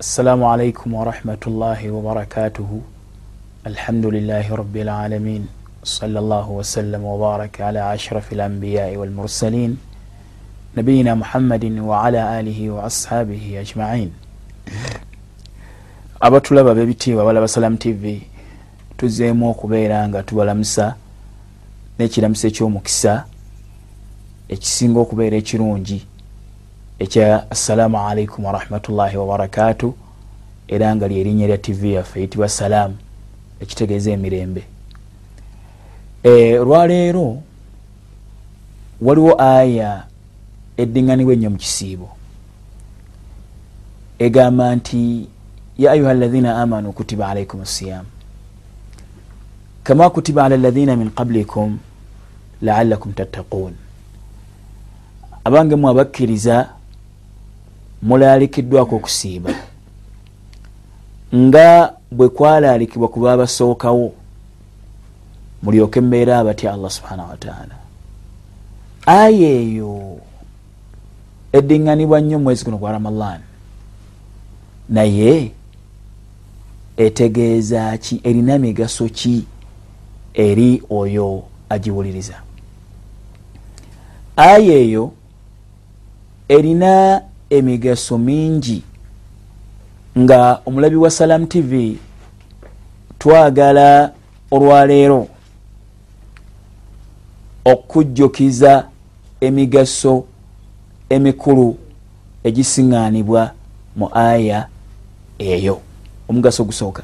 السلام عليكم ورحمة الله وبركاته الحمد لله رب العالمين صلى الله وسلم وبارك على أشرف الأنبياء والمرسلين نبينا محمد وعلى آله وأصحابه أجمعين abatulaba bebitiibwa balaba salam tv tuzeemu okubeera nga tubalamusa n'ekiramuso ekyomukisa ekisinga okubeera ekirungi Ekya assalaamu alaikum warahmatullahi wabarakatu era nga lyerinnya lya tv yaffe eyitibwa salaamu ekitegeeza emirembe. E, olwaleero waliwo aya eddiŋŋanibwa ennyo mu kisiibo. Egamba nti ya ayuha alladhina amanu kutiba alaikum siyam. Kama kutiba ala alladhina min qablikum laalakum tattaquun abange mu abakkiriza mulalikiddwako okusiiba. Nga bwe kwalalikibwa ku babasookawo mulyoke mbeera abatya allah subhanahu wataala aya eyo eddiŋŋanibwa nnyo mwezi guno gwa ramadan naye etegeeza ki erina migaso ki eri oyo agiwuliriza? Aya eyo erina emigaso mingi nga omulabi wa salam tv twagala olwaleero okujjukiza emigaso emikulu egisiŋŋaanibwa mu aya eyo. Omugaso gusooka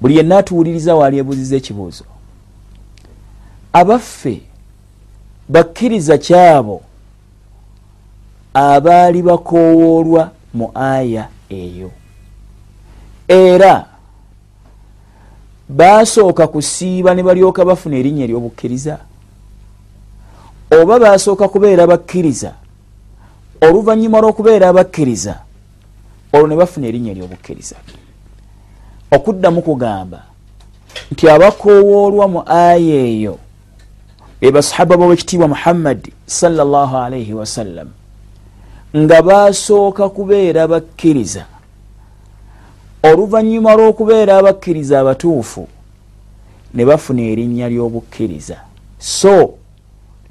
buli yenna atuwuliriza waali ebuuziza ekibuuzo. Abaffe bakkiriza kyabo abaali bakoowoolwa mu aya eyo. Era basooka kusiiba ne balyoka bafuna erinnya ery'obukkiriza. Oba basooka kubeera bakkiriza oluvannyuma lw'okubeera abakkiriza olwo ne bafuna erinnya ery'obukkiriza. Okuddamu kugamba nti abakoowoolwa mu aya eyo be basahaba b'owekitiibwa muhammadi salllah alaihi wasallam nga basooka kubeera bakkiriza. Oluvannyuma lw'okubeera abakkiriza abatuufu ne bafuna erinnya ly'obukkiriza. So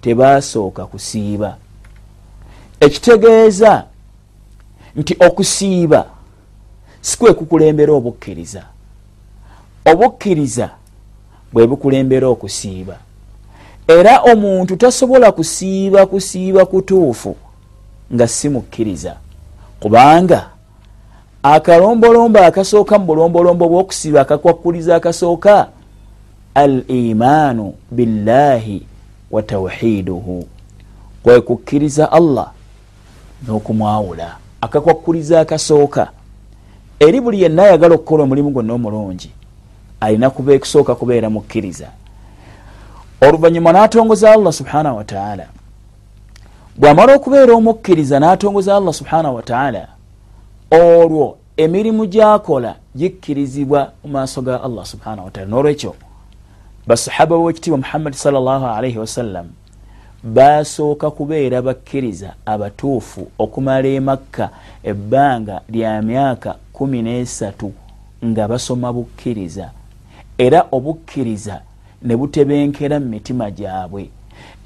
tebasooka kusiiba. Ekitegeeza nti okusiiba sikwe kukulembera obukkiriza. Obukkiriza bwe bukulembera okusiiba. Era omuntu tasobola kusiiba kusiiba kutuufu nga si mukkiriza kubanga akalombolombo akasooka mu bulombolombo bw'okusiiba akakwakuliza akasooka al imaanu billahi wa tawhiduhu kwe kukkiriza allah n'okumwawula akakwakuliza akasooka. Eri buli yenna ayagala okukola omulimu gwonna omulungi alina kuba ekusooka kubeera mukkiriza. Oluvannyuma n'atongoza allah subhanahu wataala bw'amala okubeera omukkiriza n'atongoza allah subhanahu wataala olwo emirimu gyakola gikkirizibwa mu maaso ga allah subhanahu wataala n'olwekyo basahaba b'ekitiibwa muhammadi salllahalaihi wasallam basooka kubeera bakkiriza abatuufu okumala emakka ebbanga lya myaka kumi n'esatu nga basoma bukkiriza. Era obukkiriza ne butebenkera mu mitima gyabwe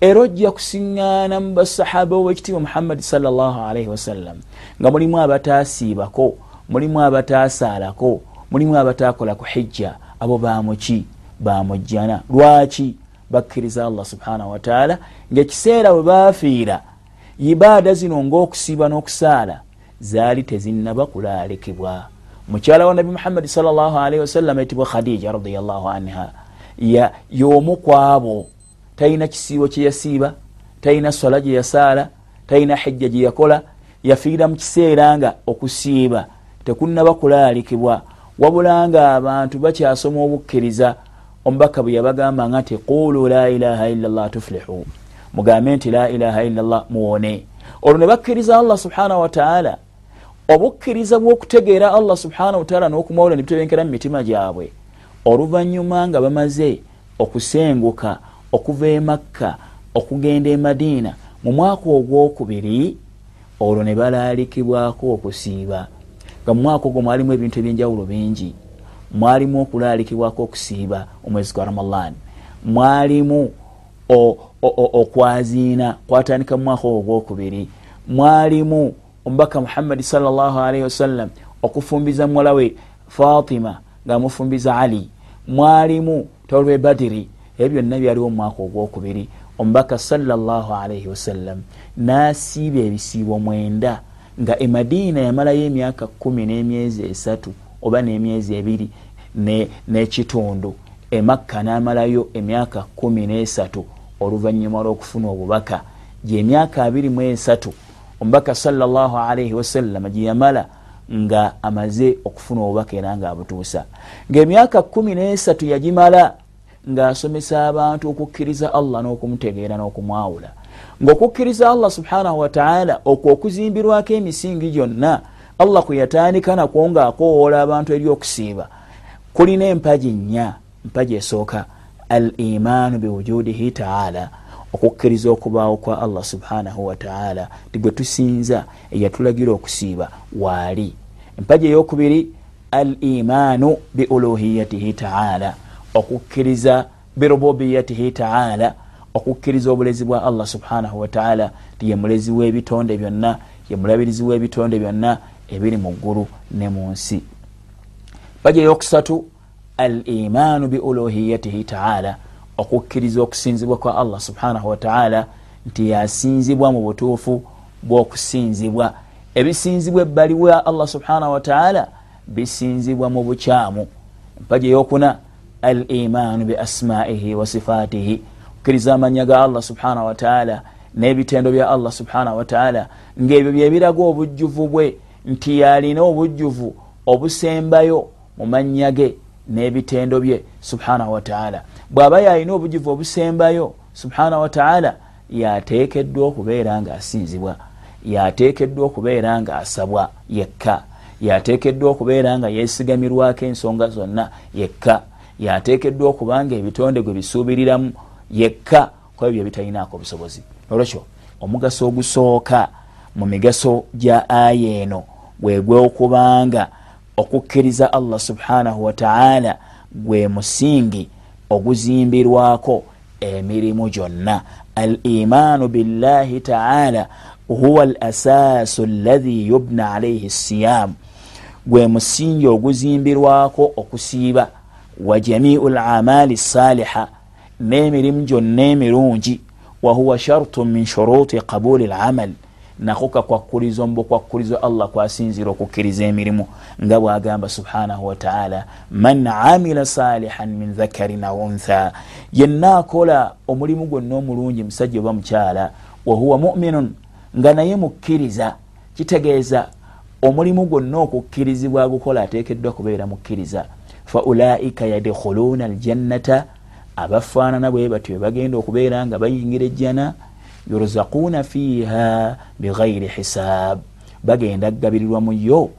era ojja kusiŋŋaana mu basahaba owekitiibwa muhammadi salllahalaihi wasallam nga mulimu abataasiibako mulimu abataasaalako mulimu abatakola ku hijja. Abo bamuki bamujjana lwaki? Bakkiriza allah subhanahu wataala ngaekiseera bwe bafiira ibaada zino ngaokusiiba n'okusaala zaali tezinnaba kulaalekebwa mukyala wa nabi muhammadi salllahalaihi wasallam etibwa khadija radiallahu anha y'omu kwabo talina kisiibo kyeyasiiba talina swala gye yasaala talina hijja gye yakola yafiira mu kiseera nga okusiiba. Tekunnaba kulaalikibwa. Wabula nga abantu bakyasoma obukkiriza omubaka bwe yabagamba nga nti qulu la ilaha illallah tufulihu mugambe nti la ilaha illallah muwone. Olwo ne bakkiriza allah subhanahu wataala obukkiriza bw'okutegeera allah subhanahu wataala n'okumawula ne bitebenkera mu mitima gyabwe. Oluvannyuma nga bamaze okusenguka okuva e makka okugenda e madiina. Mu mwaka ogwokubiri olwo ne balaalikibwako okusiiba. Nga mumwaka ogwo mwalimu ebintu ebyenjawulo bingi. Mwalimu okulalikibwako okusiiba omwezi gwa ramadan. Mwalimu okwaziina kwatandika mumwaka ogwo gwokubiri mwalimu omubaka muhammadi salllahalaihi wasallam okufumbiza muwalawe fatima ngaamufumbiza ali. Mwalimu tolwe badiri ebyo byonna byaliwo mumwaka ogwokubiri. Omubaka salllahalaihi wasallam nasiiba ebisiibo mwenda nga emadiina yamalayo emyaka kumi n'emyezi esatu oba n'emyezi ebiri n'ekitundu. Emakka n'amalayo emyaka kumi n'esatu oluvannyuma lw'okufuna obubaka. Gyemyaka abiri mu esatu omubaka salllahalaihi wasallama gyeyamala nga amaze okufuna obubaka era ngaabutuusa ngaemyaka kumi n'esatu yagimala ng'asomesa abantu okukkiriza allah n'okumutegeera n'okumwawula. Ngaokukkiriza allah subhanahu wataala okwo okuzimbirwako emisingi gyonna allah kwe yatandika nakwo ng'akowoola abantu eri okusiiba. Kulina empaji nnya mpaji esooka al imaanu biwujudihi taala okukkiriza okubaawo kwa allah subhanahu wataala ti gwe tusinza eyatulagira okusiiba waali. Empaji eyokubiri al imaanu biuluhiyatihi taala okukkiriza birububiyatihi taala okukkiriza obulezi bwa allah subhanahu wataala ti ye mulezi w'ebitonde byonna ye mulabirizi w'ebitonde byonna ebiri mu ggulu ne mu nsi. Empaji eyokusatu al imaanu biuluhiyatihi taala okukkiriza okusinzibwa kwa allah subhanahu wataala nti yasinzibwa mu butuufu bw'okusinzibwa. Ebisinzibwa ebbali wa allah subhanahu wataala bisinzibwa mu bukyamu. Empaji eyokuna al imaanu bi asmaihi wa sifaatihi okukkiriza amanya ga allah subhanahu wataala n'ebitendo bya allah subhanahu wataala ng'ebyo byebiraga obujjuvu bwe nti yalina obujjuvu obusembayo mu mannya ge n'ebitendo bye subhanahu wataala bw'aba yalina obujuvu obusembayo subhanahu wataala yateekeddwa okubeera nga asinzibwa yateekeddwa okubeera nga asabwa yekka yateekeddwa okubeera nga yesigamirwako ensonga zonna yekka yateekeddwa okubanga ebitonde gwe bisuubiriramu yekka kwebyo bitalinaako obusobozi. Olwekyo omugaso ogusooka mu migaso gya aya eno gwegwokubanga okukkiriza allah subhanahu wataala gwe musingi oguzimbirwako emirimu gyonna. Al imaanu billahi taala huwa al asaasu allahi yubna alaihi siyaamu gwe musingi oguzimbirwako okusiiba wa jamiu lamaali saliha n'emirimu gyonna emirungi wahuwa shartu min shuruti qabuli lamal nako kakwakulizo mubukwakulizo allah kwasinzira okukkiriza emirimu nga bwagamba subhanahu wataala man amila salihan min dhakarin au untha yenna akola omulimu gwonna omulungi musajja oba mukyala wahuwa muminun nga naye mukkiriza kitegeeza omulimu gwonna okukkirizibwa agukola ateekeddwa kubeera mukkiriza faulaika yadkhuluuna aljannata abafaanana bwe batyo bagenda okubeera nga bayingira ejjana yurzaquuna fiiha bighairi hisaab bagenda kugabirirwa muyo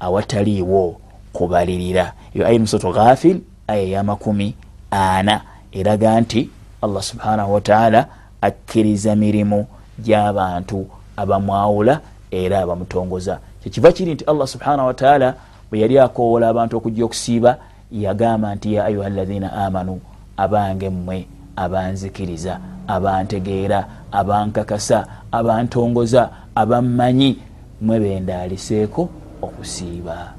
awataliiwo kubalirira. Eyo ayi musoto ghafil aya eyamakumi ana. Eraga nti allah subhanahu wataala akkiriza mirimu gy'abantu abamwawula era abamutongoza. Kyekiva kiri nti allah subhanahu wataala bwe yali akoowola abantu okujja okusiiba yagamba nti ya ayuha alladhina amanu abange mmwe abanzikiriza abantegeera abankakasa abantongoza abammanyi mwe bendaliseeko okusiiba.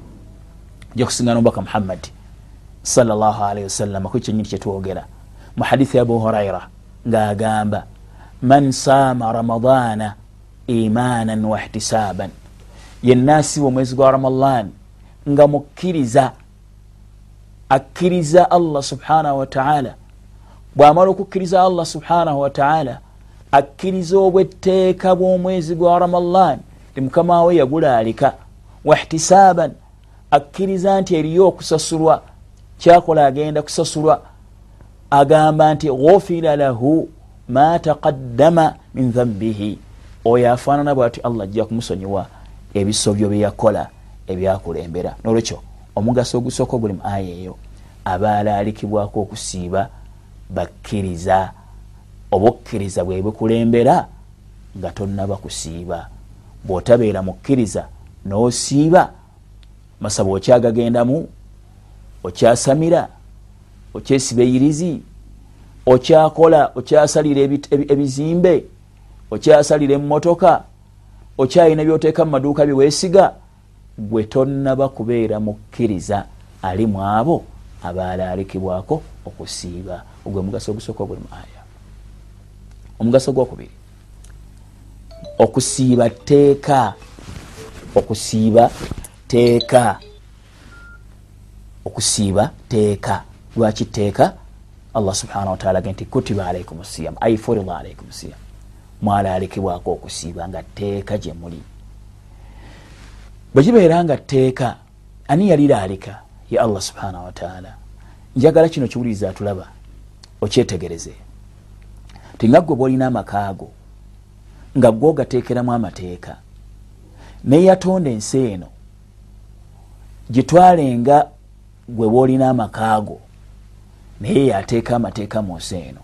Jakusingana omubaka muhammadi salllahalaihi wasallama ku kyenyini kyetwogera mu hadithi abu huraira ngaagamba man saama ramadana imanan wahtisaban yenna asiba omwezi gwa ramadan nga mukkiriza akkiriza allah subhanahu wataala bwamala okukkiriza allah subhanahu wataala akkiriza obwetteeka bw'omwezi gwa ramadan ti mukama we yagulaalika. Wahtisaban akkiriza nti eriyo okusasulwa kyakola agenda kusasulwa. Agamba nti ghufira lahu ma taqaddama min dhambihi oyo afaanana bwati allah ajja kumusonyiwa ebisobyo byeyakola ebyakulembera. Nolwekyo omugaso ogusooka oguli mu aya eyo abaalaalikibwako okusiiba bakkiriza obukkiriza bwe bukulembera nga tonnaba kusiiba. Bw'otabeera mukkiriza n'osiiba masaba okyagagendamu okyasamira okyesiba eyirizi okyakola okyasalira ebizimbe okyasalira emotoka okyalina byoteeka mu maduuka byeweesiga gwe tonnaba kubeera mukkiriza ali mu abo abalaalikibwako okusiiba. Ogwe mugaso ogusooka oguli mu aya. Omugaso gwokubiri okusiiba teeka okusiiba teeka okusiiba teeka lwaki teeka allah subhanahu wataala ge nti kutiba alaikum siyam ai furida alaikum siyam mwalaalikibwako okusiiba nga teeka gye muli bwe kibeera nga teeka ani yaliraalika ye allah subhanahu wataala njagala kino kiwuliriza atulaba okyetegereze. Ti nga gwe bwolina amakaago nga gwe ogateekeramu amateeka neyatonda ensi eno gitwalenga gwe bwolina amakaago naye yateeka amateeka mu nsi eno.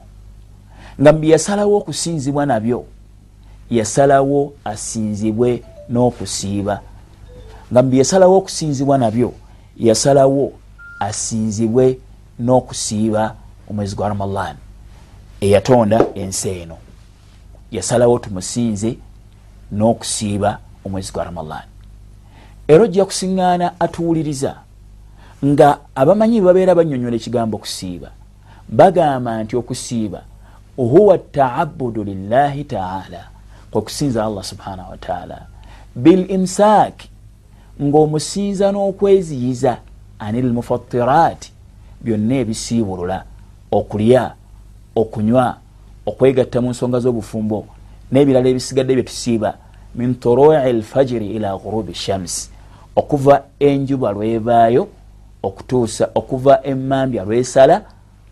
Nga mbi yasalawo okusinzibwa nabyo yasalawo asinzibwe n'okusiiba nga mbi yasalawo okusinzibwa nabyo yasalawo asinzibwe n'okusiiba omwezi gwa ramadan eyatonda ensi eno. Yasalawo tumusinze n'okusiiba omwezi gwa ramadan. Era ojja kusiŋŋaana atuwuliriza nga abamanyi babeera banyonyola ekigambo okusiiba bagamba nti okusiiba huwa taabudu lillahi taala kwekusinza allah subhanahu wataala bil imsaaki ng'omusinza n'okweziyiza anil mufatiraati byonna ebisiibulula. Okulya okunywa okwegatta mu nsonga z'obufumbo n'ebirala ebisigadde bye tusiiba min turui lfajiri ila gurubi shamsi okuva enjuba lwevaayo okutuusa okuva emmambya lwesala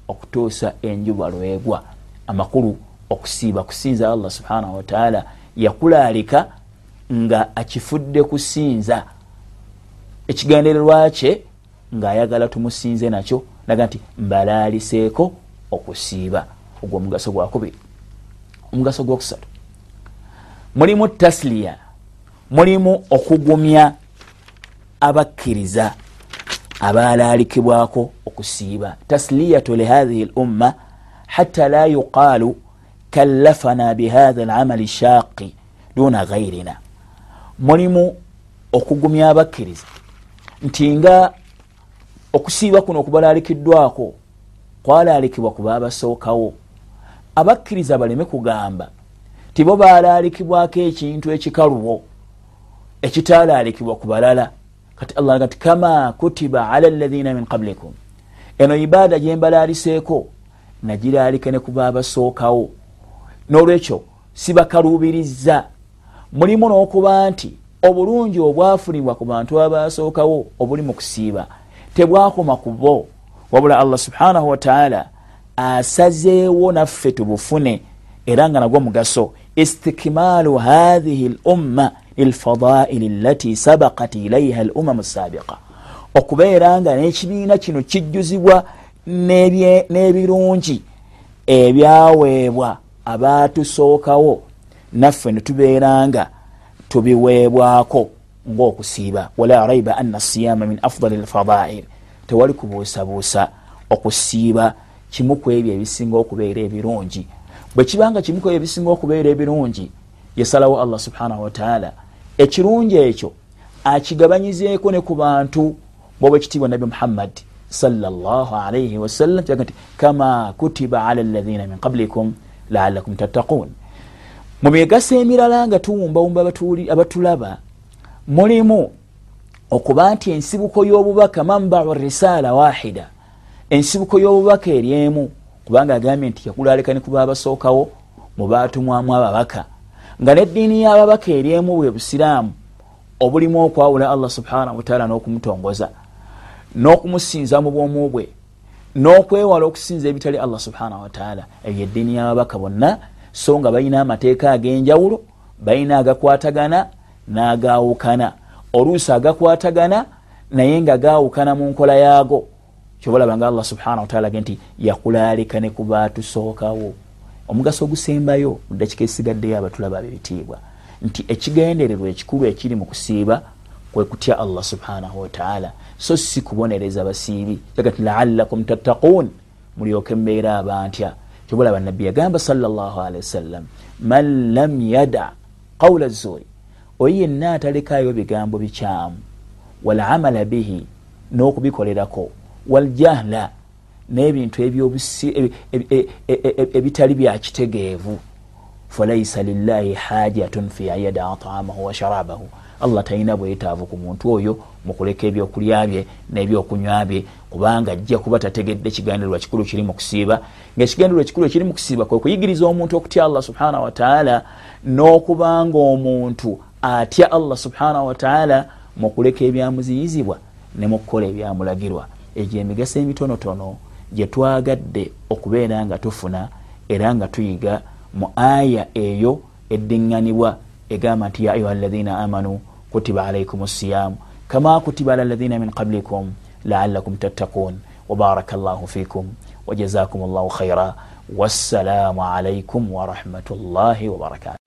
okutuusa enjuba lwegwa. Amakulu okusiiba kusinza allah subhanahu wataala yakulaalika nga akifudde kusinza ekigendererwa kye ng'ayagala tumusinze nakyo naga nti mbalaaliseeko okusiiba ogwo omugaso gwakubiri omugaso gwokusatu mulimu tasliya mulimu okugumya abakkiriza abalaalikibwako okusiiba. Tasliyatu lihathihi l umma hatta la yuqaalu kallafana bihatha lamali shaaqi duna gairina mulimu okugumya abakkiriza nti nga okusiiba kuno okubalalikiddwako kwalalikibwa ku babasookawo abakkiriza baleme kugamba tibo balalikibwako ekintu ekikalubo ekitalalikibwa ku balala. Kati allah gati kama kutiba ala lathina min qablikum. Eno ibaada gyembalaliseeko nagilalike ne ku babasookawo nolwekyo sibakaluubiriza mulimu n'okuba nti obulungi obwafunibwa ku bantu abasookawo obuli mu kusiiba tebwakoma ku bo. Wabula allah subhanahu wataala asazeewo naffe tubufune era nga nagwo mugaso. Istikmaalu hathihi l umma lilfadaili lati sabakat ilaiha l umamu sabiqa okubeera nga n'ekibiina kino kijjuzibwa n'ebirungi ebyaweebwa abatusookawo naffe netubeera nga tubiweebwako ngaokusiiba wala raiba anna siyama min afdali lfadail tewali kubuusabuusa okusiiba kimu ku ebyo ebisinga okubeera ebirungi. Bwe kibanga kimu ku ebyo ebisinga okubeera ebirungi yasalawo allah subhanahu wataala ekirungi ekyo akigabanyizeeko ne ku bantu bwoba ekitiibwa nabi muhammad salaalaihi wasallam kiraga nti kama kutiba ala lathina min qablikum laalakum tattaquun mu migaso emirala nga tuwumbawumba abatulaba mulimu okuba nti ensibuko y'obubaka mambau risaala wahida ensibuko y'obubaka eryemu kubanga agambye nti yakulaleka ne kuba abasookawo mu batumwamu ababaka nga neddiini y'ababaka eryemu bwe busiraamu obulimu okwawula allah subhanahu wataala n'okumutongoza n'okumusinza mu bwomu bwe n'okwewala okusinza ebitali allah subhanahu wataala eyo eddiini y'ababaka bonna so nga balina amateeka ag'enjawulo balina agakwatagana n'agaawukana. Oluusi agakwatagana naye nga gaawukana mu nkola yaago. Kyobalaba nga allah subhanahu wataala ge nti yakulalika ne ku baatusookawo omugaso ogusembayo mudakika esigaddeyo abatulaba ab'ebitiibwa. Nti ekigendererwa ekikulu ekiri mu kusiiba kwe kutya allah subhanahu wataala so si kubonereza basiibi. Agati laalakum tattaquun. Mulyoke mbeera abantya kyobulaba nabbi yagamba wasallam man lam yada qawla zuri oyo yenna atalekayo bigambo bikyamu walamala bihi n'okubikolerako waljahla n'ebintu ebitali byakitegeevu falaisa lillahi hajatun fi an yadaa taamahu wa sharabahu allah talina bwetaavu ku muntu oyo mukuleka ebyokulya bye n'ebyokunywa bye kubanga ajja kuba tategedde kigandirwa kikulu kiri mu kusiiba. Ngaekigandirwa kikulu ekiri mu kusiiba kwe kuyigiriza omuntu okutya allah subhanahu wataala n'okubanga omuntu atya allah subhanahu wataala mukuleka ebyamuziyizibwa ne mukukola ebyamulagirwa. Egyo emigaso emitonotono gye twagadde okubeera nga tufuna era nga tuyiga mu aya eyo eddiŋŋanibwa egamba nti ya ayuha alaina amanu kutiba alaikum siyamu kama kutiba ala alaina min qablikum laalakum tattakun wabaraka llahu fikum wajazakum llahu khaira wassalamu alaikum warahmatullahi wabarakatu